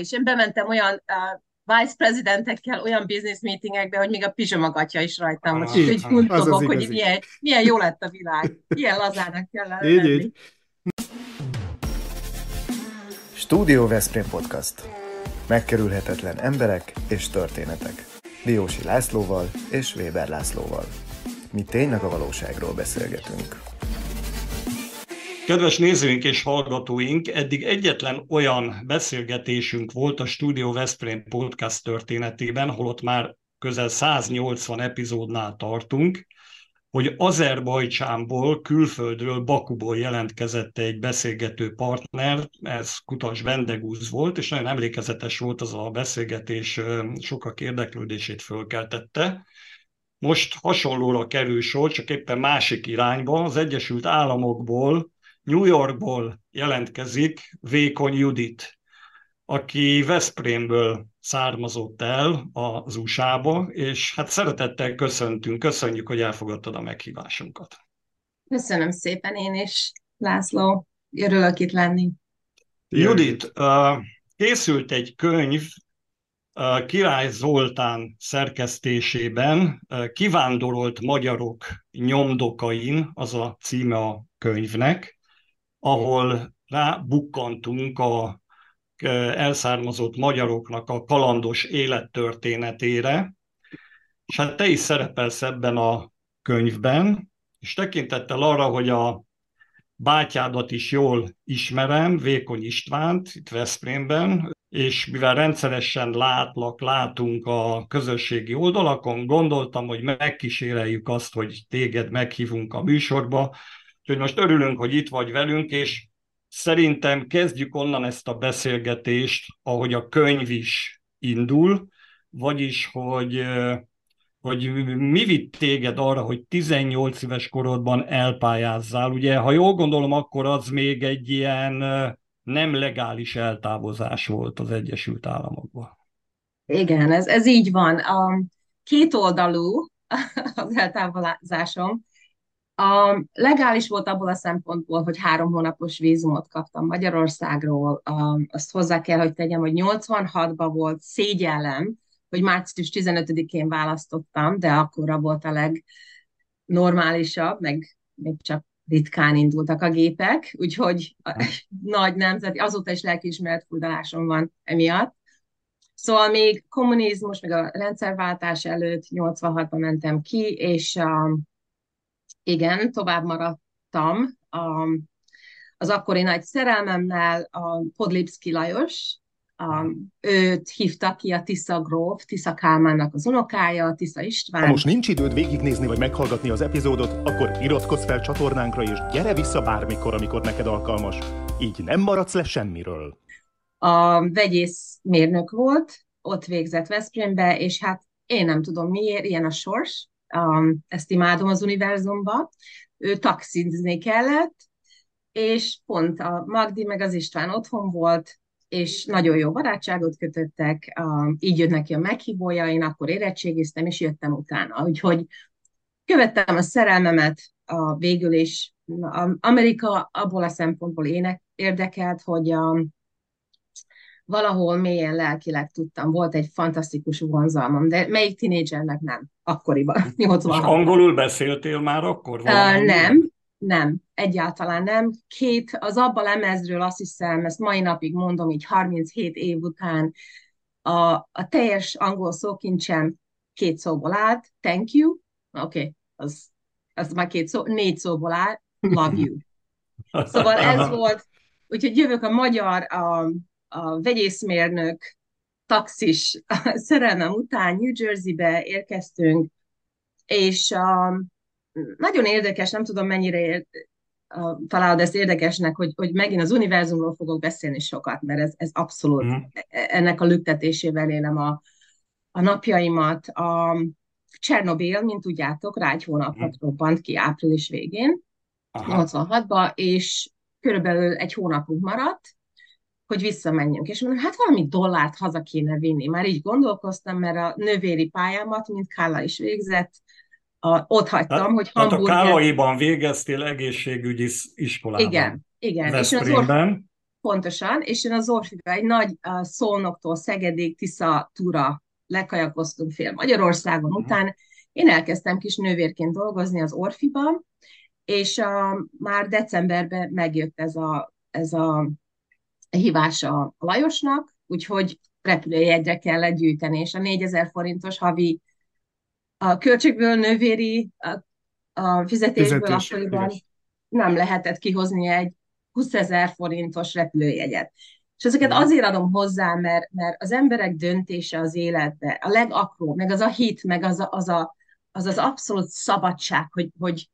És én bementem olyan uh, vice presidentekkel olyan business meetingekbe, hogy még a pizsomagatja is rajtam, hogy így, úgy az az hogy milyen, milyen jó lett a világ. Milyen lazának kell lenni. Így, így. Stúdió Veszprém Podcast. Megkerülhetetlen emberek és történetek. Diósi Lászlóval és Weber Lászlóval. Mi tényleg a valóságról beszélgetünk. Kedves nézőink és hallgatóink, eddig egyetlen olyan beszélgetésünk volt a Studio Veszprém podcast történetében, holott már közel 180 epizódnál tartunk, hogy Azerbajcsánból, külföldről, Bakuból jelentkezett egy beszélgető partner, ez Kutas Vendegúz volt, és nagyon emlékezetes volt az a beszélgetés, sokak érdeklődését fölkeltette. Most hasonlóra kerül sor, csak éppen másik irányba, az Egyesült Államokból New Yorkból jelentkezik Vékony Judit, aki Veszprémből származott el az USA-ba, és hát szeretettel köszöntünk, köszönjük, hogy elfogadtad a meghívásunkat. Köszönöm szépen én is, László, örülök itt lenni. Judit, készült egy könyv Király Zoltán szerkesztésében, Kivándorolt magyarok nyomdokain, az a címe a könyvnek, ahol rábukkantunk a elszármazott magyaroknak a kalandos élettörténetére, és hát te is szerepelsz ebben a könyvben, és tekintettel arra, hogy a bátyádat is jól ismerem, Vékony Istvánt, itt Veszprémben, és mivel rendszeresen látlak, látunk a közösségi oldalakon, gondoltam, hogy megkíséreljük azt, hogy téged meghívunk a műsorba, Úgyhogy most örülünk, hogy itt vagy velünk, és szerintem kezdjük onnan ezt a beszélgetést, ahogy a könyv is indul, vagyis, hogy, hogy mi vitt téged arra, hogy 18 éves korodban elpályázzál. Ugye, ha jól gondolom, akkor az még egy ilyen nem legális eltávozás volt az Egyesült Államokban. Igen, ez, ez így van. A két oldalú az eltávozásom. A legális volt abból a szempontból, hogy három hónapos vízumot kaptam Magyarországról. Azt hozzá kell, hogy tegyem, hogy 86-ban volt szégyellem, hogy március 15-én választottam, de akkor volt a legnormálisabb, meg még csak ritkán indultak a gépek, úgyhogy nagy nemzeti, azóta is lelkiismeret furdalásom van emiatt. Szóval még kommunizmus, meg a rendszerváltás előtt 86-ban mentem ki, és igen, tovább maradtam a, az akkori nagy szerelmemmel, a Podlipski Lajos, a, őt hívta ki a Tisza Gróf, Tisza Kálmánnak az unokája, Tisza István. Ha most nincs időd végignézni vagy meghallgatni az epizódot, akkor iratkozz fel csatornánkra, és gyere vissza bármikor, amikor neked alkalmas. Így nem maradsz le semmiről. A vegyész mérnök volt, ott végzett Veszprémbe, és hát én nem tudom miért, ilyen a sors, um, ezt imádom az univerzumba, ő taxizni kellett, és pont a Magdi meg az István otthon volt, és nagyon jó barátságot kötöttek, így jött neki a meghívója, én akkor érettségiztem, és jöttem utána. Úgyhogy követtem a szerelmemet a végül is. Amerika abból a szempontból ének érdekelt, hogy a, valahol mélyen lelkileg tudtam, volt egy fantasztikus vonzalmam, de melyik tinédzsernek nem, akkoriban, 86 És angolul beszéltél már akkor? Uh, nem, nem, egyáltalán nem. Két, az abba lemezről azt hiszem, ezt mai napig mondom, így 37 év után, a, a teljes angol szókincsem két szóból állt, thank you, oké, okay, az, az már két szó, négy szóból áll, love you. Szóval ez volt, úgyhogy jövök a magyar, a, a vegyészmérnök, taxis szerelmem után New Jersey-be érkeztünk, és a, nagyon érdekes, nem tudom mennyire ér, a, találod ezt érdekesnek, hogy, hogy megint az univerzumról fogok beszélni sokat, mert ez, ez abszolút mm. ennek a lüktetésével élem a, a napjaimat. A Csernobil, mint tudjátok, rá egy hónapot mm. robbant ki április végén, 86-ba, és körülbelül egy hónapunk maradt, hogy visszamenjünk. És mondom, hát valami dollárt haza kéne vinni. Már így gondolkoztam, mert a nővéri pályámat, mint Kála is végzett, a, ott hagytam, hát, hogy Hamburger... Hát a Kálaiban végeztél egészségügyi iskolában. Igen, igen. És az, or... pontosan, és én az Orfiba egy nagy uh, Szolnoktól Szegedék Tisza túra lekajakoztunk fél Magyarországon uh-huh. után. Én elkezdtem kis nővérként dolgozni az Orfiban, és uh, már decemberben megjött ez a, ez a hívás a Lajosnak, úgyhogy repülőjegyre kellett gyűjteni, és a 4000 forintos havi a költségből nővéri a, a fizetésből Fizetés, akkoriban nem lehetett kihozni egy 20 ezer forintos repülőjegyet. És ezeket azért adom hozzá, mert, mert az emberek döntése az életbe, a legapró, meg az a hit, meg az a, az, a, az, az abszolút szabadság, hogy, hogy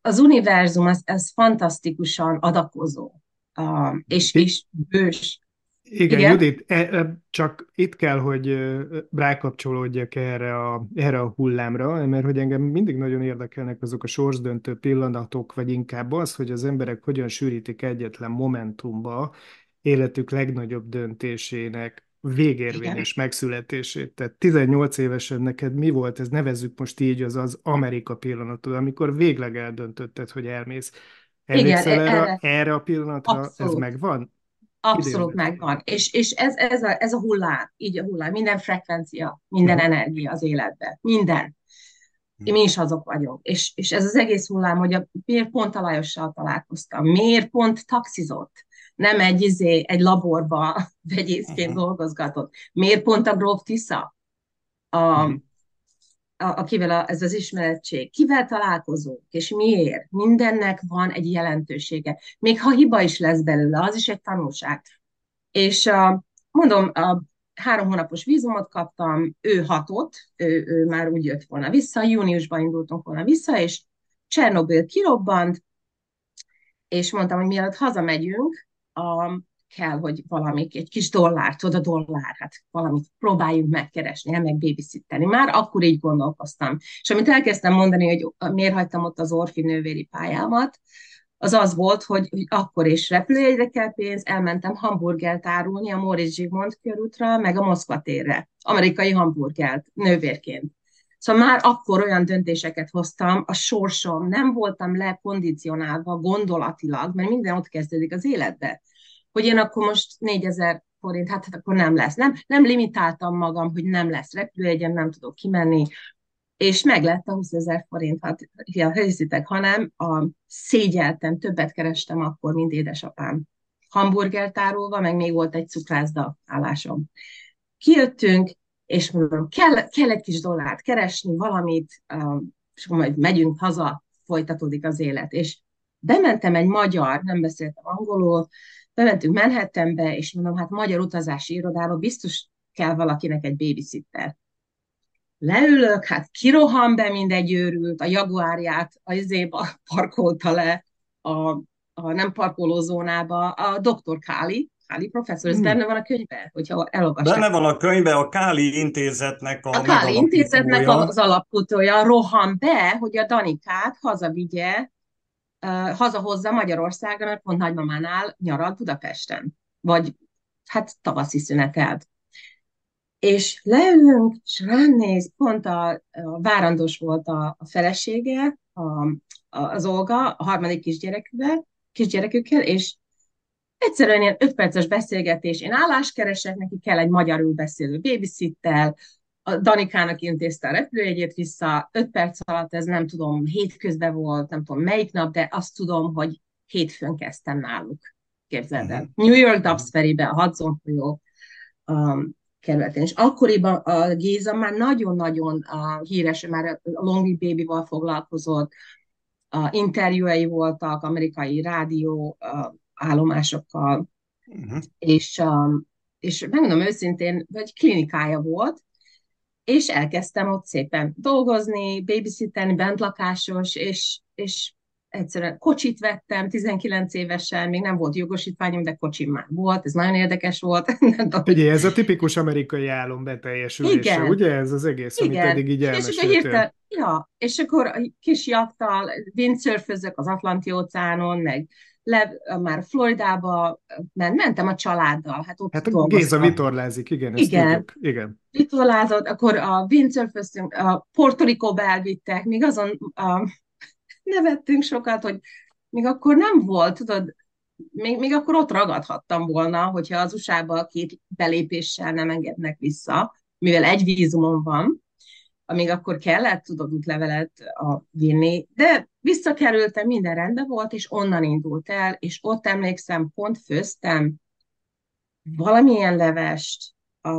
az univerzum az, az fantasztikusan adakozó, és, és bős. Igen, Igen, Judit, e, e, csak itt kell, hogy rákapcsolódjak erre a, erre a hullámra, mert hogy engem mindig nagyon érdekelnek azok a sorsdöntő pillanatok, vagy inkább az, hogy az emberek hogyan sűrítik egyetlen momentumba életük legnagyobb döntésének végérvényes Igen. megszületését. Tehát 18 évesen neked mi volt, ez nevezzük most így, az az Amerika pillanatod, amikor végleg eldöntötted, hogy elmész. Emlékszel Igen, erre, erre, erre a pillanatra? Abszolút. Ez megvan? Abszolút Idén. megvan. És, és ez, ez, a, ez a hullám, így a hullám, minden frekvencia, minden uh-huh. energia az életben, minden. Uh-huh. Mi is azok vagyunk. És, és ez az egész hullám, hogy a, miért pont a Lajossal találkoztam, miért pont taxizott, nem egy, izé, egy laborba vegyészként uh-huh. dolgozgatott, miért pont a Gróf Tisza, a, uh-huh akivel a, ez az ismeretség, kivel találkozunk, és miért. Mindennek van egy jelentősége. Még ha hiba is lesz belőle, az is egy tanulság. És uh, mondom, a három hónapos vízumot kaptam, ő hatott, ő, ő már úgy jött volna vissza, júniusban indultunk volna vissza, és Csernobyl kirobbant, és mondtam, hogy mielőtt hazamegyünk, a, kell, hogy valami, egy kis dollár, tudod, a dollár, hát valamit próbáljunk megkeresni, meg babysitteni. Már akkor így gondolkoztam. És amit elkezdtem mondani, hogy miért hagytam ott az orfi nővéri pályámat, az az volt, hogy, hogy akkor is repülőjegyre kell pénz, elmentem hamburgert árulni a Móricz Zsigmond körútra, meg a Moszkva térre, amerikai hamburgert, nővérként. Szóval már akkor olyan döntéseket hoztam, a sorsom, nem voltam lekondicionálva gondolatilag, mert minden ott kezdődik az életbe hogy én akkor most 4000 forint, hát, hát akkor nem lesz. Nem, nem limitáltam magam, hogy nem lesz repülőjegyem, nem tudok kimenni, és meg lett a 20 ezer forint, hát ja, hanem a szégyeltem, többet kerestem akkor, mint édesapám. Hamburgert árulva, meg még volt egy cukrászda állásom. Kijöttünk, és mondom, kell, kell egy kis dollárt keresni, valamit, és akkor majd megyünk haza, folytatódik az élet. És bementem egy magyar, nem beszéltem angolul, bementünk Manhattanbe, és mondom, hát magyar utazási irodába biztos kell valakinek egy babysitter. Leülök, hát kirohan be mindegy őrült, a jaguárját a izéba parkolta le a, a nem parkolózónába a doktor Káli, Káli professzor, ez hmm. benne van a könyvben, hogyha elolvasták. Benne van a könyvben a Káli intézetnek a A Káli intézetnek az alapítója rohan be, hogy a Danikát hazavigye hazahozza Magyarországra, mert pont nagymamánál nyaralt Budapesten, vagy hát tavaszi szünetelt. És leülünk, és rám néz, pont a, a várandós volt a, a felesége, a, a, az Olga, a harmadik kisgyerekükkel, kisgyerekükkel, és egyszerűen ilyen öt perces beszélgetés, én állást neki kell egy magyarul beszélő babysittel, a Danikának intézte a repülőjegyét vissza, öt perc alatt ez nem tudom, hétközben volt, nem tudom melyik nap, de azt tudom, hogy hétfőn kezdtem náluk. Képzeld el. Uh-huh. New York Dobbs Ferrybe, a Hudson folyó um, kerületén. És akkoriban a Géza már nagyon-nagyon uh, híres, már a Long Baby-val foglalkozott, uh, interjúai voltak amerikai rádió uh, állomásokkal, uh-huh. és, um, és megmondom őszintén, vagy klinikája volt, és elkezdtem ott szépen dolgozni, babysitterni, bentlakásos, és, és egyszerűen kocsit vettem, 19 évesen, még nem volt jogosítványom, de kocsim már volt, ez nagyon érdekes volt. Ugye ez a tipikus amerikai álom beteljesülése, Igen. ugye ez az egész, Igen. amit eddig így elmeséltél. És akkor ja, és akkor a kis jattal windsurfözök az Atlanti óceánon, meg le, már Floridába ment, mentem a családdal. Hát, ott hát a Géza vitorlázik, igen, ezt igen. Tudjuk. igen. Vitorlázott, akkor a windsurföztünk, a Puerto Rico-ba elvittek, még azon a, nevettünk sokat, hogy még akkor nem volt, tudod, még, még akkor ott ragadhattam volna, hogyha az USA-ba két belépéssel nem engednek vissza, mivel egy vízumon van, amíg akkor kellett, tudod, útlevelet a, vinni, de visszakerültem, minden rendben volt, és onnan indult el, és ott emlékszem, pont főztem valamilyen levest, a...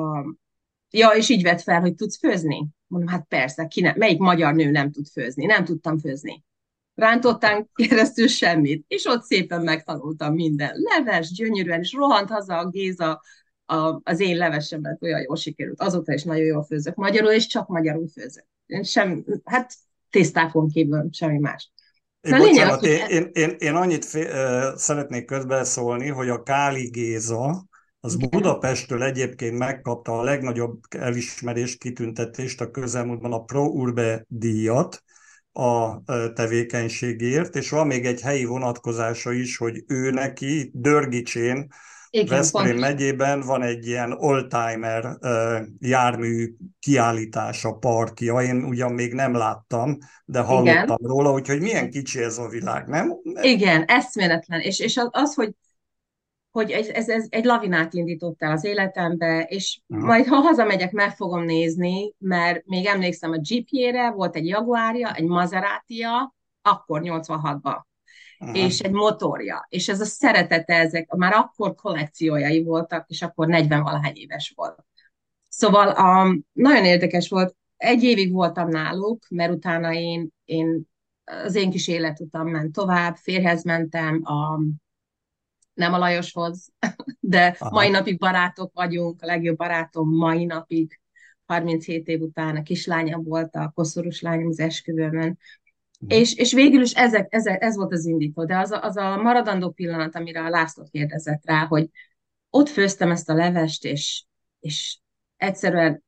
ja, és így vett fel, hogy tudsz főzni? Mondom, hát persze, ki ne, melyik magyar nő nem tud főzni? Nem tudtam főzni. Rántottán keresztül semmit, és ott szépen megtanultam minden. Leves, gyönyörűen, és rohant haza a Géza a, az én levesemet olyan jól sikerült. Azóta is nagyon jól főzök magyarul, és csak magyarul főzök. Sem, hát tésztákon kívül semmi más. Én, Na, bocsánat, lényeg, én, én, én, én annyit fé, uh, szeretnék közbeszólni, hogy a Káli Géza, az Igen. Budapestről egyébként megkapta a legnagyobb elismerést, kitüntetést a közelmúltban a Pro Urbe díjat a tevékenységért, és van még egy helyi vonatkozása is, hogy ő neki Dörgicsén igen, Veszprém pont. megyében van egy ilyen oldtimer uh, jármű kiállítása, parkja. Én ugyan még nem láttam, de hallottam Igen. róla, úgyhogy milyen kicsi ez a világ, nem? Igen, eszméletlen. És, és az, az hogy hogy ez, ez, ez egy lavinát indított el az életembe, és Aha. majd ha hazamegyek, meg fogom nézni, mert még emlékszem a GP-re, volt egy Jaguárja, egy Maserati-ja, akkor 86-ban Aha. és egy motorja, és ez a szeretete, ezek már akkor kollekciójai voltak, és akkor 40 valahány éves volt. Szóval um, nagyon érdekes volt, egy évig voltam náluk, mert utána én, én az én kis életutam ment tovább, férhez mentem, a, nem a Lajoshoz, de Aha. mai napig barátok vagyunk, a legjobb barátom mai napig, 37 év után a kislányom volt, a koszorús lányom az esküvőmön, és, és végül is ezek, ezek, ez volt az indító, de az a, az a maradandó pillanat, amire a László kérdezett rá, hogy ott főztem ezt a levest, és, és egyszerűen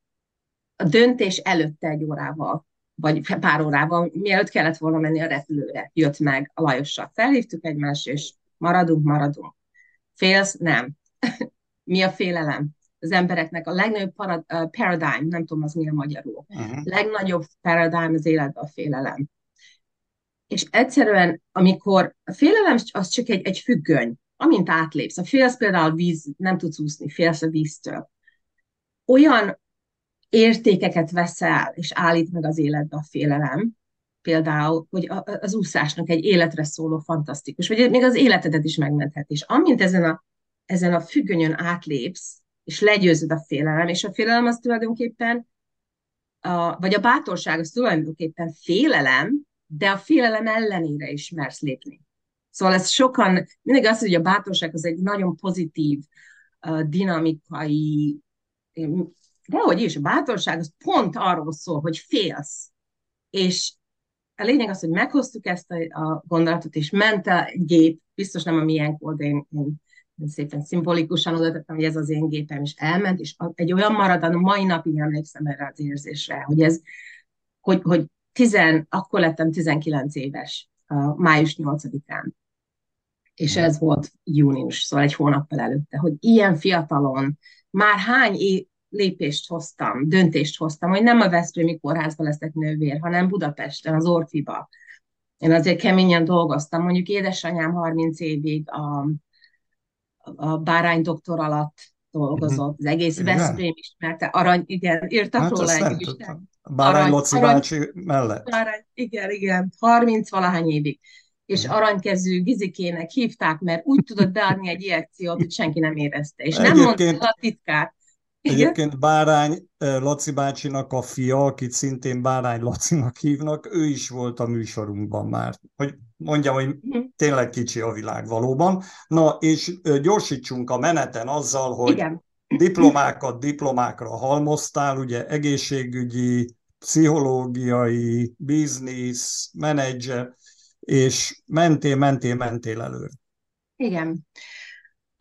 a döntés előtte egy órával, vagy pár órával, mielőtt kellett volna menni a repülőre, jött meg a Lajossal. Felhívtuk egymást, és maradunk, maradunk. Félsz? Nem. mi a félelem? Az embereknek a legnagyobb paradigm, nem tudom, az mi a magyarul. Uh-huh. Legnagyobb paradigm az életben a félelem és egyszerűen, amikor a félelem az csak egy, egy függöny, amint átlépsz, a félsz például víz, nem tudsz úszni, félsz a víztől, olyan értékeket veszel, és állít meg az életbe a félelem, például, hogy az úszásnak egy életre szóló fantasztikus, vagy még az életedet is megmenthet. És amint ezen a, ezen a függönyön átlépsz, és legyőzöd a félelem, és a félelem az tulajdonképpen, a, vagy a bátorság az tulajdonképpen félelem, de a félelem ellenére is mersz lépni. Szóval ez sokan, mindig azt, hogy a bátorság az egy nagyon pozitív, dinamikai, de hogy is, a bátorság az pont arról szól, hogy félsz. És a lényeg az, hogy meghoztuk ezt a, a gondolatot, és ment a gép, biztos nem a milyen volt, de én, én, szépen szimbolikusan oda tettem, hogy ez az én gépem, és elment, és egy olyan maradan, mai napig emlékszem erre az érzésre, hogy ez, hogy, hogy tizen, akkor lettem 19 éves, a május 8-án. És ez volt június, szóval egy hónappal előtte, hogy ilyen fiatalon már hány é- lépést hoztam, döntést hoztam, hogy nem a Veszprémi kórházba leszek nővér, hanem Budapesten, az Orfiba. Én azért keményen dolgoztam, mondjuk édesanyám 30 évig a, a bárány doktor alatt dolgozott, az egész Veszprém ismerte, arany, igen, írtak hát róla egy. Bárány Laci bácsi mellett. Bárány, igen, igen, 30 valahány évig. És mhm. aranykezű Gizikének hívták, mert úgy tudott beadni egy injekciót, hogy senki nem érezte. És nem mondta a titkát. Egyébként Bárány Laci bácsinak a fia, akit szintén Bárány Lacinak hívnak, ő is volt a műsorunkban már. Hogy mondjam, hogy mhm. tényleg kicsi a világ valóban. Na, és gyorsítsunk a meneten azzal, hogy Igen. Diplomákat diplomákra halmoztál, ugye egészségügyi, pszichológiai, biznisz, menedzser, és mentél, mentél, mentél előre. Igen.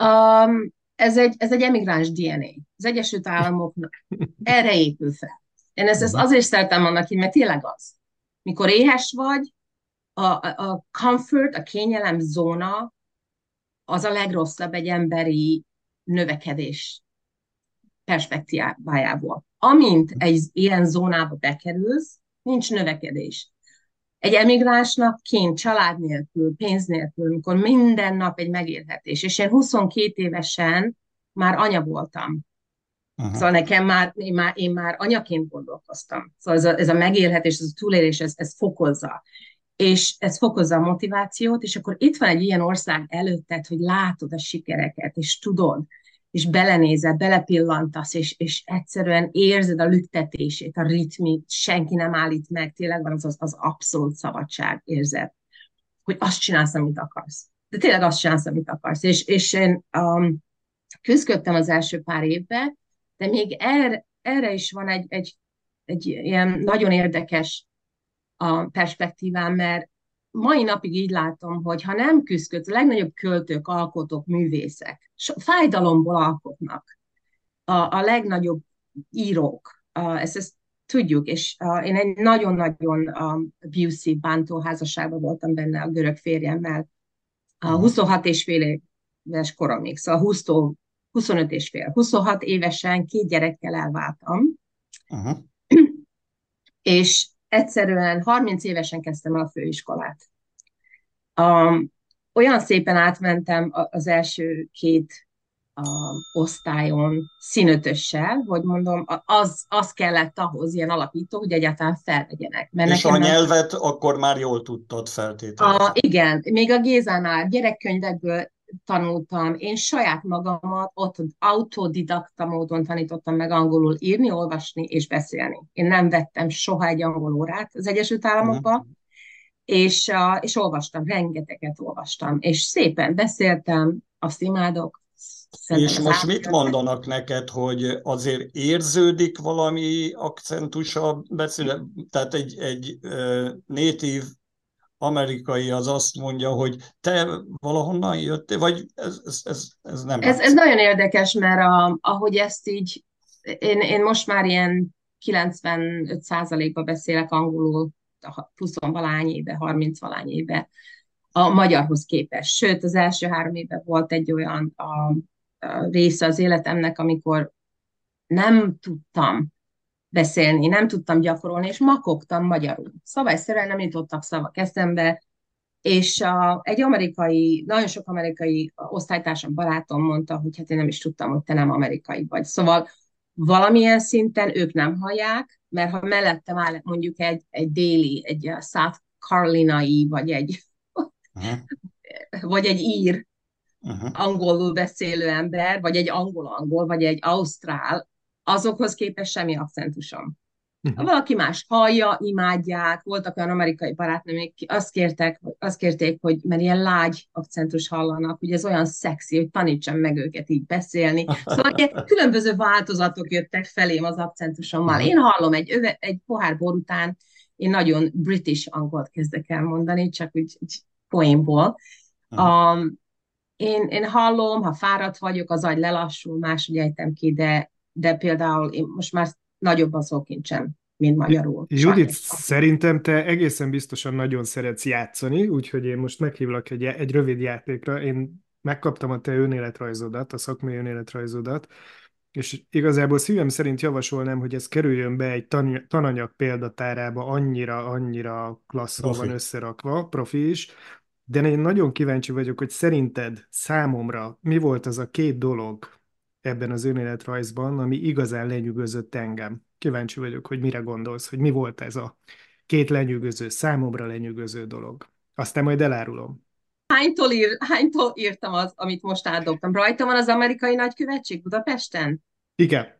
Um, ez egy, ez egy emigráns DNA. Az Egyesült Államoknak erre épül fel. Én ezt, ezt azért szeretem annak, mert tényleg az. Mikor éhes vagy, a, a comfort, a kényelem zóna az a legrosszabb egy emberi növekedés perspektívájából. Amint egy ilyen zónába bekerülsz, nincs növekedés. egy emigránsnak kint, család nélkül, pénz nélkül, amikor minden nap egy megélhetés. És én 22 évesen már anya voltam. Aha. Szóval nekem már én, már, én már anyaként gondolkoztam. Szóval ez a, ez a megélhetés, ez a túlélés, ez, ez fokozza. És ez fokozza a motivációt, és akkor itt van egy ilyen ország előtted, hogy látod a sikereket, és tudod, és belenézel, belepillantasz, és, és egyszerűen érzed a lüktetését, a ritmit, senki nem állít meg, tényleg van az, az, az abszolút szabadság érzet, hogy azt csinálsz, amit akarsz. De tényleg azt csinálsz, amit akarsz. És, és én um, küzdködtem az első pár évben, de még erre, erre is van egy, egy, egy ilyen nagyon érdekes a perspektívám, mert mai napig így látom, hogy ha nem küzdködsz, a legnagyobb költők, alkotók, művészek, fájdalomból alkotnak. A, a legnagyobb írók, ezt, ezt tudjuk, és én egy nagyon-nagyon abusive, bántó házasságban voltam benne a görög férjemmel, a 26 és fél éves koromig, szóval 20 25 és fél. 26 évesen két gyerekkel elváltam, uh-huh. és egyszerűen 30 évesen kezdtem el a főiskolát. Um, olyan szépen átmentem az első két a osztályon színötössel, hogy mondom, az, az kellett ahhoz ilyen alapító, hogy egyáltalán felvegyenek. Mert És a nyelvet nem... akkor már jól tudtad feltételezni. A, igen, még a Gézánál gyerekkönyvekből tanultam, én saját magamat ott autodidakta módon tanítottam meg angolul írni, olvasni és beszélni. Én nem vettem soha egy angol órát az Egyesült Államokba, uh-huh. és, és olvastam, rengeteget olvastam, és szépen beszéltem, azt imádok, Szerintem és most mit mondanak neked, hogy azért érződik valami akcentus a beszél, tehát egy, egy uh, native amerikai az azt mondja, hogy te valahonnan jöttél, vagy ez, ez, ez, ez nem ez, ez nagyon érdekes, mert a, ahogy ezt így, én, én most már ilyen 95%-ba beszélek angolul, 20 valány éve, 30 valány éve a magyarhoz képest. Sőt, az első három évben volt egy olyan a, a része az életemnek, amikor nem tudtam beszélni, nem tudtam gyakorolni, és makogtam magyarul. Szabályszerűen nem jutottak szavak eszembe, és a, egy amerikai, nagyon sok amerikai osztálytársam, barátom mondta, hogy hát én nem is tudtam, hogy te nem amerikai vagy. Szóval valamilyen szinten ők nem hallják, mert ha mellettem áll mondjuk egy, egy déli, egy South Carolinai, vagy egy, uh-huh. vagy egy ír, uh-huh. angolul beszélő ember, vagy egy angol-angol, vagy egy ausztrál, azokhoz képest semmi akcentusom. Uh-huh. Valaki más hallja, imádják, voltak olyan amerikai barátnők, azt kértek, azt kérték, hogy mert ilyen lágy akcentus hallanak, hogy ez olyan szexi, hogy tanítsam meg őket így beszélni. Szóval ilyen különböző változatok jöttek felém az akcentusommal. Uh-huh. Én hallom egy, öve, egy pohár bor után, én nagyon british angolt kezdek el mondani, csak úgy, úgy poénból. Uh-huh. Um, én, én hallom, ha fáradt vagyok, az agy lelassul, máshogy ejtem ki, de de például én most már nagyobb az ókincsem, mint magyarul. Judit, szerintem te egészen biztosan nagyon szeretsz játszani, úgyhogy én most meghívlak egy, egy rövid játékra. Én megkaptam a te önéletrajzodat, a szakmai önéletrajzodat, és igazából szívem szerint javasolnám, hogy ez kerüljön be egy tan- tananyag példatárába, annyira, annyira klasszul van összerakva, profi is, de én nagyon kíváncsi vagyok, hogy szerinted számomra mi volt az a két dolog, ebben az önéletrajzban, ami igazán lenyűgözött engem. Kíváncsi vagyok, hogy mire gondolsz, hogy mi volt ez a két lenyűgöző, számomra lenyűgöző dolog. Aztán majd elárulom. Hánytól, ír, hánytól írtam az, amit most átdobtam? Rajta van az amerikai nagykövetség Budapesten? Igen.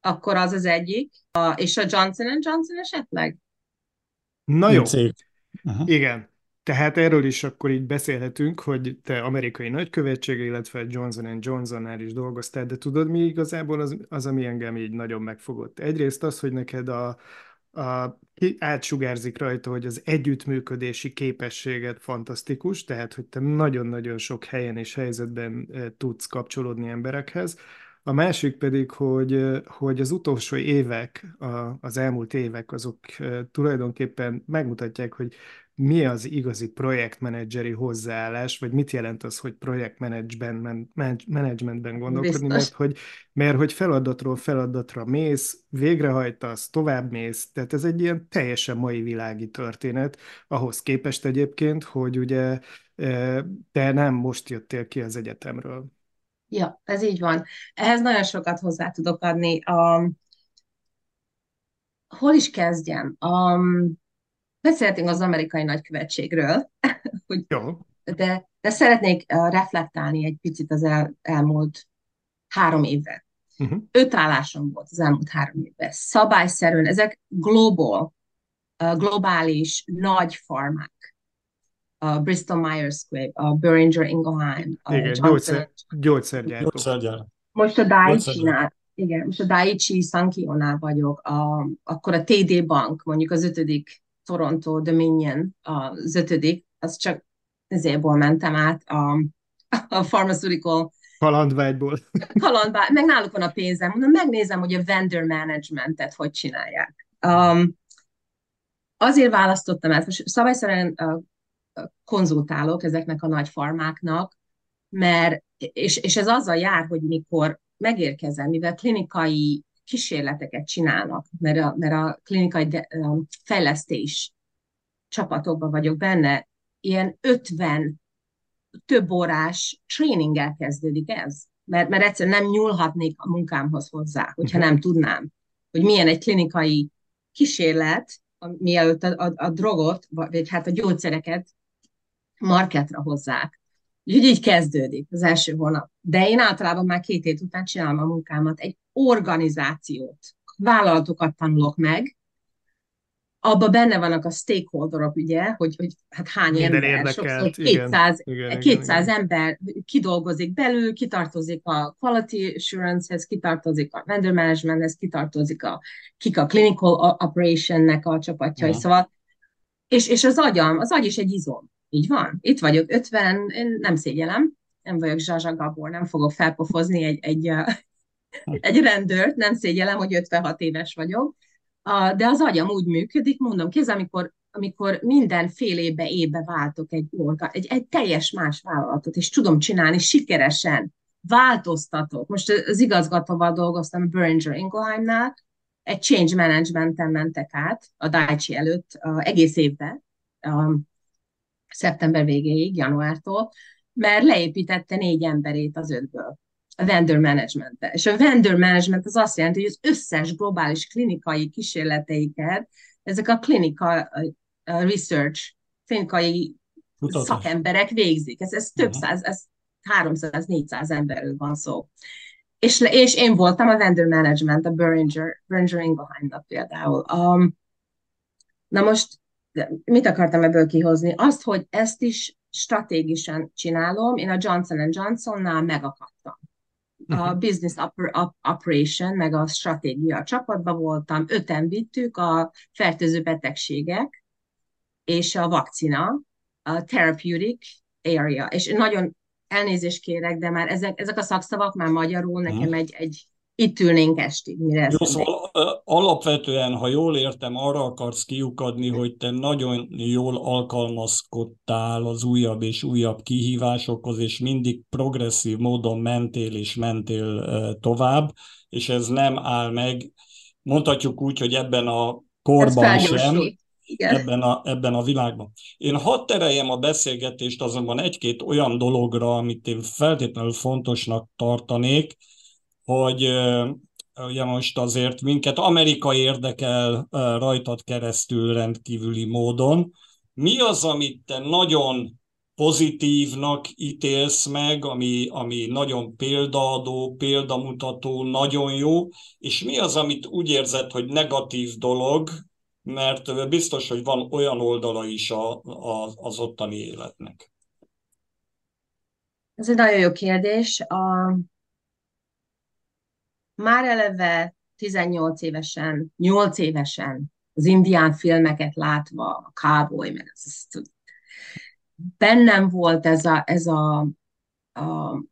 Akkor az az egyik. A, és a Johnson Johnson esetleg? Na jó. Igen. Tehát erről is akkor így beszélhetünk, hogy te amerikai nagykövetség, illetve Johnson Johnsonnál is dolgoztál, de tudod mi igazából az, az, ami engem így nagyon megfogott? Egyrészt az, hogy neked a, a, átsugárzik rajta, hogy az együttműködési képességed fantasztikus, tehát hogy te nagyon-nagyon sok helyen és helyzetben tudsz kapcsolódni emberekhez. A másik pedig, hogy, hogy az utolsó évek, az elmúlt évek, azok tulajdonképpen megmutatják, hogy mi az igazi projektmenedzseri hozzáállás, vagy mit jelent az, hogy projektmenedzsmentben gondolkodni, mert hogy, mert hogy feladatról feladatra mész, végrehajtasz, tovább mész, tehát ez egy ilyen teljesen mai világi történet, ahhoz képest egyébként, hogy ugye te nem most jöttél ki az egyetemről. Ja, ez így van. Ehhez nagyon sokat hozzá tudok adni. Um, hol is kezdjem? Um, beszéltünk az amerikai nagykövetségről, hogy, Jó. De, de szeretnék uh, reflektálni egy picit az el, elmúlt három évre. Uh-huh. Öt állásom volt az elmúlt három évben. Szabályszerűen, ezek global, uh, globális nagy farmák a Bristol Myers Squibb, a Boehringer Ingelheim, a igen, gyógyszer, gyógyszergyártó. Gyógyszergyár. Most a Daiichi-nál, igen, most a Daiichi Sankyo-nál vagyok, a, akkor a TD Bank, mondjuk az ötödik Toronto Dominion, az ötödik, az csak ezértból mentem át a, a pharmaceutical Kalandvágyból. Kalandvágy, meg náluk van a pénzem. Mondom, megnézem, hogy a vendor managementet hogy csinálják. Um, azért választottam ezt, most szabályszerűen uh, konzultálok ezeknek a nagy farmáknak, mert, és, és ez azzal jár, hogy mikor megérkezem, mivel klinikai kísérleteket csinálnak, mert a, mert a klinikai de, um, fejlesztés csapatokban vagyok benne, ilyen 50 több órás tréninggel kezdődik ez. Mert, mert egyszerűen nem nyúlhatnék a munkámhoz hozzá, hogyha nem tudnám, hogy milyen egy klinikai kísérlet, mielőtt a, a, a drogot, vagy hát a gyógyszereket marketra hozzák. Úgyhogy így kezdődik az első hónap. De én általában már két hét után csinálom a munkámat. Egy organizációt, vállalatokat tanulok meg, abban benne vannak a stakeholderok, ugye, hogy, hogy hát hány Minden ember, érdekelt, sokszor 200, igen, igen, 200 igen, ember kidolgozik belül, kitartozik a quality assurance-hez, kitartozik a vendor managementhez, kitartozik a, kik a clinical operation-nek a csapatjai, ja. szóval, és, és az agyam, az agy is egy izom. Így van. Itt vagyok, 50, én nem szégyelem, nem vagyok Zsazsa Gabor, nem fogok felpofozni egy, egy, egy rendőrt, nem szégyelem, hogy 56 éves vagyok, de az agyam úgy működik, mondom, kéz, amikor, amikor minden fél évbe évbe váltok egy, orga, egy, egy teljes más vállalatot, és tudom csinálni sikeresen, változtatok. Most az igazgatóval dolgoztam a Boehringer Ingelheimnál, egy change management-en mentek át a Daiichi előtt uh, egész évben, um, szeptember végéig, januártól, mert leépítette négy emberét az ötből a vendor management -e. És a vendor management az azt jelenti, hogy az összes globális klinikai kísérleteiket, ezek a klinika research, klinikai Kutatás. szakemberek végzik. Ez, ez több uh-huh. száz, ez 300-400 emberről van szó. És, és én voltam a vendor management, a Boehringer, Boehringer Ingelheimnak például. Um, na most mit akartam ebből kihozni? Azt, hogy ezt is stratégisan csinálom, én a Johnson Johnsonnál megakadtam. A mhm. business operation, meg a stratégia csapatban voltam, öten vittük a fertőző betegségek és a vakcina, a therapeutic area. És nagyon elnézést kérek, de már ezek, ezek a szakszavak már magyarul nekem mhm. egy, egy itt ülnénk estig, mire Jó, szóval, alapvetően, ha jól értem, arra akarsz kiukadni, hogy te nagyon jól alkalmazkodtál az újabb és újabb kihívásokhoz, és mindig progresszív módon mentél és mentél tovább, és ez nem áll meg, mondhatjuk úgy, hogy ebben a korban sem, igen. Ebben, a, ebben a világban. Én hadd tereljem a beszélgetést azonban egy-két olyan dologra, amit én feltétlenül fontosnak tartanék, hogy ugye most azért minket Amerika érdekel rajtad keresztül rendkívüli módon. Mi az, amit te nagyon pozitívnak ítélsz meg, ami, ami nagyon példaadó, példamutató, nagyon jó, és mi az, amit úgy érzed, hogy negatív dolog, mert biztos, hogy van olyan oldala is a, a, az ottani életnek. Ez egy nagyon jó kérdés. A, már eleve 18 évesen, 8 évesen az indián filmeket látva, a cowboy, meg ez, bennem volt ez a, ez a, a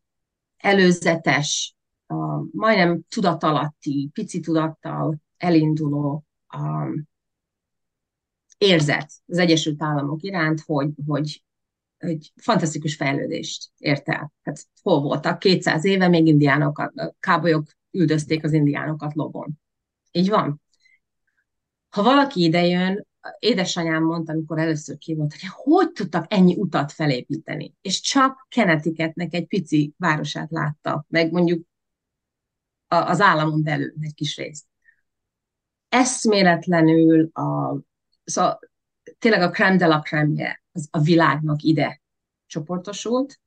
előzetes, a, majdnem tudatalatti, pici tudattal elinduló a érzet az Egyesült Államok iránt, hogy, hogy egy fantasztikus fejlődést ért el. Hát hol voltak? 200 éve még indiánokat, kábolyok üldözték az indiánokat lobon. Így van. Ha valaki idejön, édesanyám mondta, amikor először ki hogy hogy tudtak ennyi utat felépíteni, és csak Connecticutnek egy pici városát látta, meg mondjuk az államon belül egy kis részt. Eszméletlenül a, szóval tényleg a crème de la crème az a világnak ide csoportosult,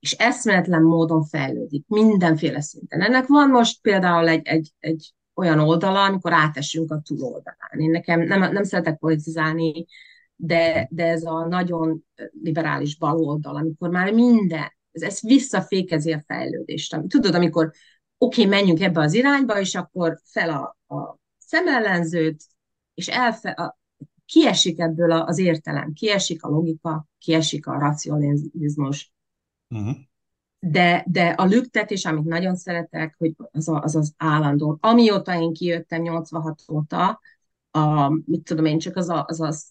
és eszméletlen módon fejlődik, mindenféle szinten. Ennek van most például egy, egy, egy olyan oldala, amikor átesünk a túloldalán. Én nekem nem, nem szeretek politizálni, de, de ez a nagyon liberális baloldal, amikor már minden, ez, ez visszafékezi a fejlődést. Tudod, amikor oké, okay, menjünk ebbe az irányba, és akkor fel a, a szemellenzőt, és elfe, a, kiesik ebből az értelem, kiesik a logika, kiesik a racionalizmus. Uh-huh. De, de a lüktetés, amit nagyon szeretek, hogy az, a, az az állandó. Amióta én kijöttem 86 óta, a, mit tudom én, csak az a, az, az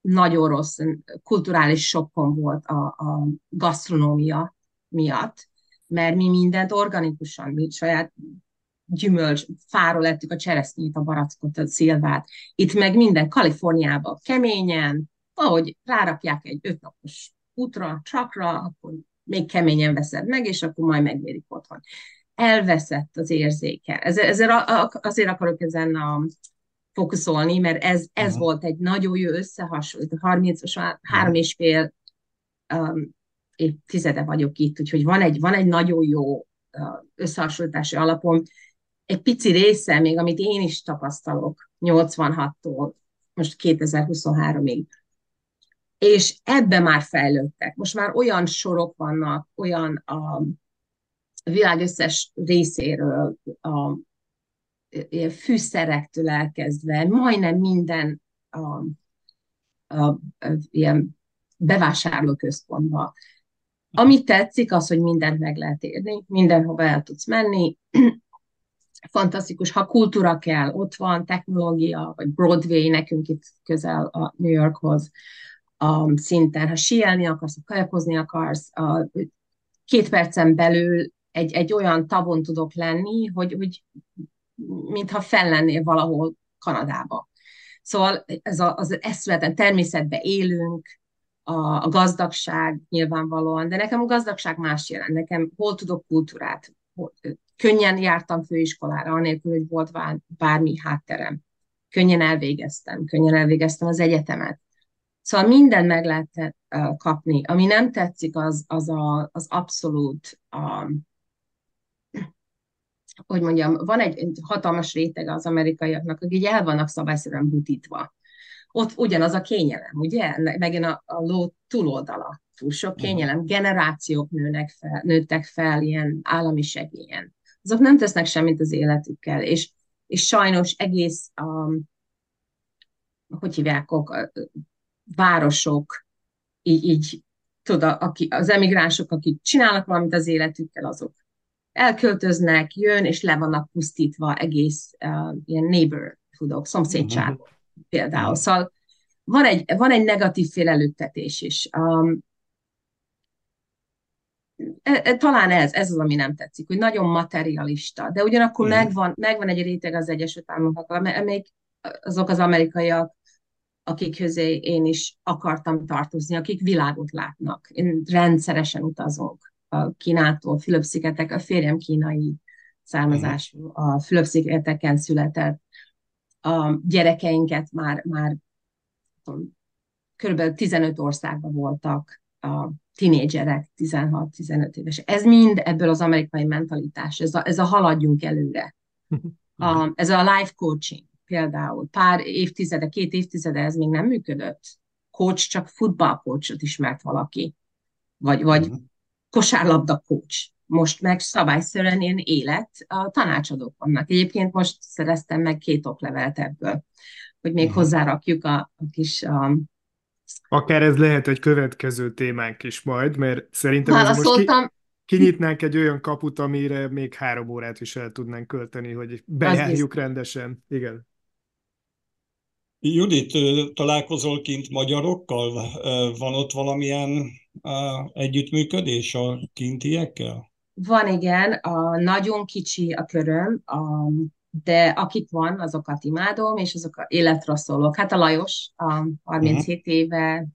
nagyon rossz kulturális sokkom volt a, a gasztronómia miatt, mert mi mindent organikusan, mi saját gyümölcs, fáról ettük a cseresznyét, a barackot, a szilvát. Itt meg minden Kaliforniában keményen, ahogy rárakják egy ötnapos útra, csakra, akkor még keményen veszed meg, és akkor majd megmérik otthon. Elveszett az érzéke. Ezért, azért akarok ezen a fókuszolni, mert ez, ez uh-huh. volt egy nagyon jó összehasonlító. 30 három és fél um, évtizede vagyok itt, úgyhogy van egy, van egy nagyon jó összehasonlítási alapom. Egy pici része még, amit én is tapasztalok 86-tól most 2023-ig. És ebbe már fejlődtek. Most már olyan sorok vannak, olyan a világ összes részéről, a fűszerektől elkezdve, majdnem minden a, a, a, ilyen bevásárlóközpontba. Ami tetszik, az, hogy mindent meg lehet érni, mindenhova el tudsz menni. Fantasztikus, ha kultúra kell, ott van technológia, vagy Broadway, nekünk itt közel a New Yorkhoz, a szinten, ha síelni akarsz, ha kajakozni akarsz, a, két percen belül egy, egy olyan tavon tudok lenni, hogy, hogy mintha fellennél valahol Kanadába. Szóval ez a, az eszületen természetben élünk, a, a gazdagság nyilvánvalóan, de nekem a gazdagság más jelent. Nekem hol tudok kultúrát, hol, könnyen jártam főiskolára, anélkül, hogy volt bármi hátterem. Könnyen elvégeztem, könnyen elvégeztem az egyetemet. Szóval minden meg lehet kapni. Ami nem tetszik, az, az, a, az abszolút, a, hogy mondjam, van egy, egy hatalmas réteg az amerikaiaknak, akik el vannak szabályszerűen butítva ott ugyanaz a kényelem, ugye? Megint a, a ló túloldala. Túl sok kényelem. Generációk nőnek fel, nőttek fel ilyen állami segélyen. Azok nem tesznek semmit az életükkel, és, és sajnos egész, um, hogy hívják, városok, így, így tudod, aki, az emigránsok, akik csinálnak valamit az életükkel, azok elköltöznek, jön, és le vannak pusztítva egész uh, ilyen neighborhoodok, szomszédságok. Uh-huh például. Szóval van egy, van egy negatív félelőttetés is. Um, e, e, talán ez, ez az, ami nem tetszik, hogy nagyon materialista, de ugyanakkor mm. megvan, megvan egy réteg az Egyesült Államoknak, még azok az amerikaiak, akik közé én is akartam tartozni, akik világot látnak. Én rendszeresen utazok a Kínától, Fülöp-szigetek, a férjem kínai származású, a Fülöp-szigeteken született, a gyerekeinket már, már kb. 15 országban voltak a tinédzserek, 16-15 éves. Ez mind ebből az amerikai mentalitás, ez a, ez a haladjunk előre. A, ez a life coaching például. Pár évtizede, két évtizede ez még nem működött. Coach csak futballcoachot ismert valaki. Vagy, vagy uh-huh. kosárlabda coach most meg szabályszerűen én élet a tanácsadók vannak. Egyébként most szereztem meg két oklevelet ebből, hogy még uh-huh. hozzárakjuk a, a kis... A... Akár ez lehet egy következő témánk is majd, mert szerintem ez most ki, kinyitnánk egy olyan kaput, amire még három órát is el tudnánk költeni, hogy bejárjuk rendesen. Igen. Judit, találkozol kint magyarokkal? Van ott valamilyen együttműködés a kintiekkel? Van, igen. A, nagyon kicsi a köröm, a, de akik van, azokat imádom, és azok életre szólók. Hát a Lajos, a 37 uh-huh. éve,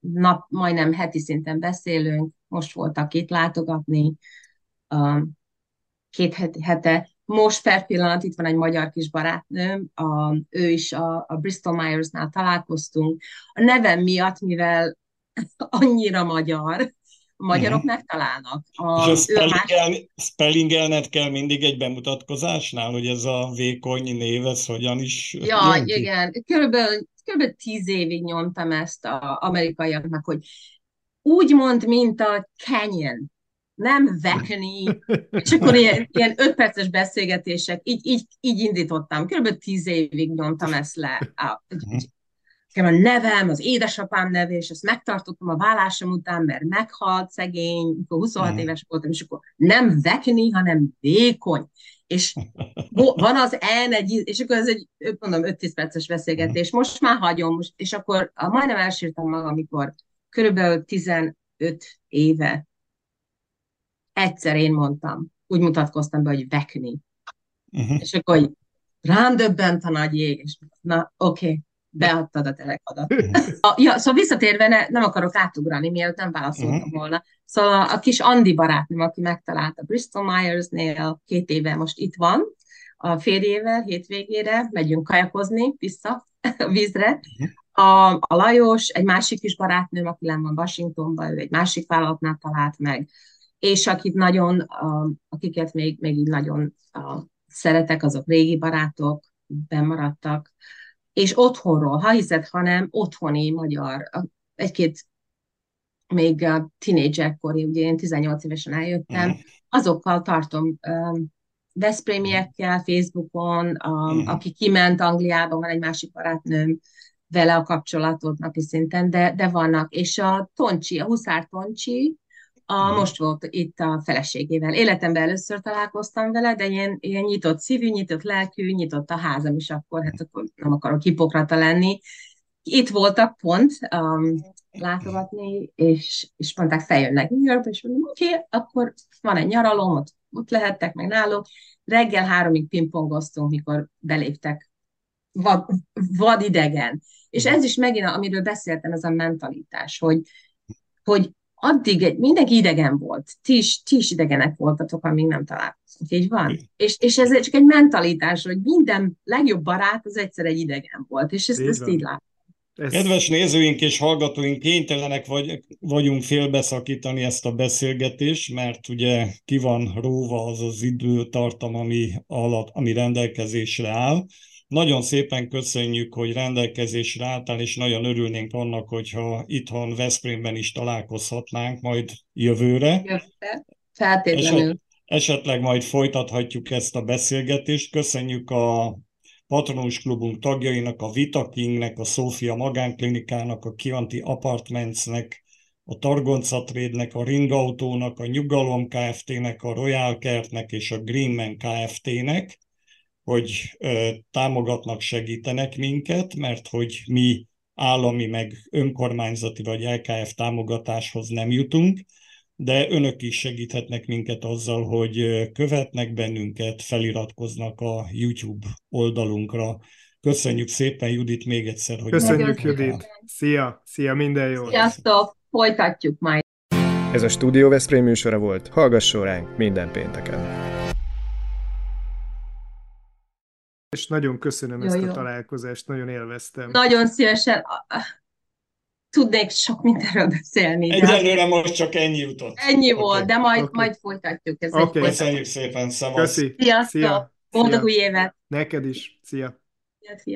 nap, majdnem heti szinten beszélünk, most voltak itt látogatni, két hete, most per pillanat itt van egy magyar kis barátnőm, a, ő is a, a Bristol Myers-nál találkoztunk. A nevem miatt, mivel annyira magyar, a magyarok uh-huh. megtalálnak. A, És a spellingel, más... spellingelned kell mindig egy bemutatkozásnál, hogy ez a vékony név, ez hogyan is Ja, igen. Körülbelül, körülbelül tíz évig nyomtam ezt az amerikaiaknak, hogy úgy mond, mint a canyon nem vekni, és akkor ilyen, ilyen öt perces beszélgetések, így, így, így indítottam. Körülbelül tíz évig nyomtam ezt le. Nekem a nevem, az édesapám neve, és ezt megtartottam a vállásom után, mert meghalt szegény, amikor 26 mm. éves voltam, és akkor nem vekni, hanem vékony. És van az N egy, és akkor ez egy, mondom, 5-10 perces beszélgetés. Most már hagyom, most, és akkor majdnem elsírtam magam, amikor körülbelül 15 éve egyszer én mondtam, úgy mutatkoztam be, hogy vekni. Uh-huh. És akkor hogy rám döbbent a nagy jég, és na, oké, okay, beadtad a telekodat. a, ja, szóval visszatérve, ne, nem akarok átugrani, mielőtt nem válaszoltam uh-huh. volna. Szóval a, a kis Andi barátnőm, aki megtalálta Bristol Myers-nél két éve most itt van, a férjével hétvégére megyünk kajakozni vissza a vízre. Uh-huh. A, a Lajos, egy másik kis barátnőm, aki len van Washingtonban, ő egy másik vállalatnál talált meg és akit nagyon, akiket még, még így nagyon szeretek, azok régi barátok, bemaradtak, és otthonról, ha hiszed, hanem otthoni magyar, egy-két még a tínédzserkori, ugye én 18 évesen eljöttem, mm. azokkal tartom um, Veszprémiekkel Facebookon, um, mm. aki kiment Angliába, van egy másik barátnőm, vele a kapcsolatot napi szinten, de, de vannak. És a Toncsi, a Huszár Toncsi, a, most volt itt a feleségével. Életemben először találkoztam vele, de ilyen, ilyen nyitott szívű, nyitott lelkű, nyitott a házam is akkor, hát akkor nem akarok hipokrata lenni. Itt voltak pont um, látogatni, és, és mondták, feljönnek New Yorkba, és mondom, oké, okay, akkor van egy nyaralom, ott, ott lehettek, meg náluk. Reggel háromig pingpongoztunk, mikor beléptek vad, vad idegen. És ez is megint, amiről beszéltem, ez a mentalitás, hogy, hogy addig egy, mindenki idegen volt. Ti is, ti is idegenek voltatok, amíg nem találkoztunk. Így van? És, és ez csak egy mentalitás, hogy minden legjobb barát az egyszer egy idegen volt, és ezt, így ezt így látom. Ez... Kedves nézőink és hallgatóink, kénytelenek vagy, vagyunk félbeszakítani ezt a beszélgetést, mert ugye ki van róva az az időtartam, ami, alatt, ami rendelkezésre áll. Nagyon szépen köszönjük, hogy rendelkezésre álltál, és nagyon örülnénk annak, hogyha itthon Veszprémben is találkozhatnánk majd jövőre. Jövőre, feltétlenül. Eset, esetleg majd folytathatjuk ezt a beszélgetést. Köszönjük a Patronus Klubunk tagjainak, a Vita Kingnek, a Szófia Magánklinikának, a Kianti Apartmentsnek, a Targonca Trade-nek, a Ringautónak, a Nyugalom Kft-nek, a Royal Kertnek és a Greenman Kft-nek hogy támogatnak, segítenek minket, mert hogy mi állami, meg önkormányzati vagy LKF támogatáshoz nem jutunk, de önök is segíthetnek minket azzal, hogy követnek bennünket, feliratkoznak a YouTube oldalunkra. Köszönjük szépen, Judit, még egyszer, hogy... Köszönjük, Judit! Szia! Szia, minden jó! Sziasztok! Folytatjuk majd! Ez a Studio Veszprém műsora volt. Hallgasson ránk minden pénteken! És nagyon köszönöm jó, ezt jó. a találkozást, nagyon élveztem. Nagyon szívesen tudnék sok mindenről beszélni. Egyelőre most csak ennyi jutott. Ennyi okay. volt, de majd, okay. majd folytatjuk. Ez okay. Köszönjük szépen, szavaz. Köszi. Sziasztok! Szia. Boldog új évet! Neked is. Szia, szia.